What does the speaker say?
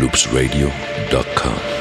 loopsradio.com.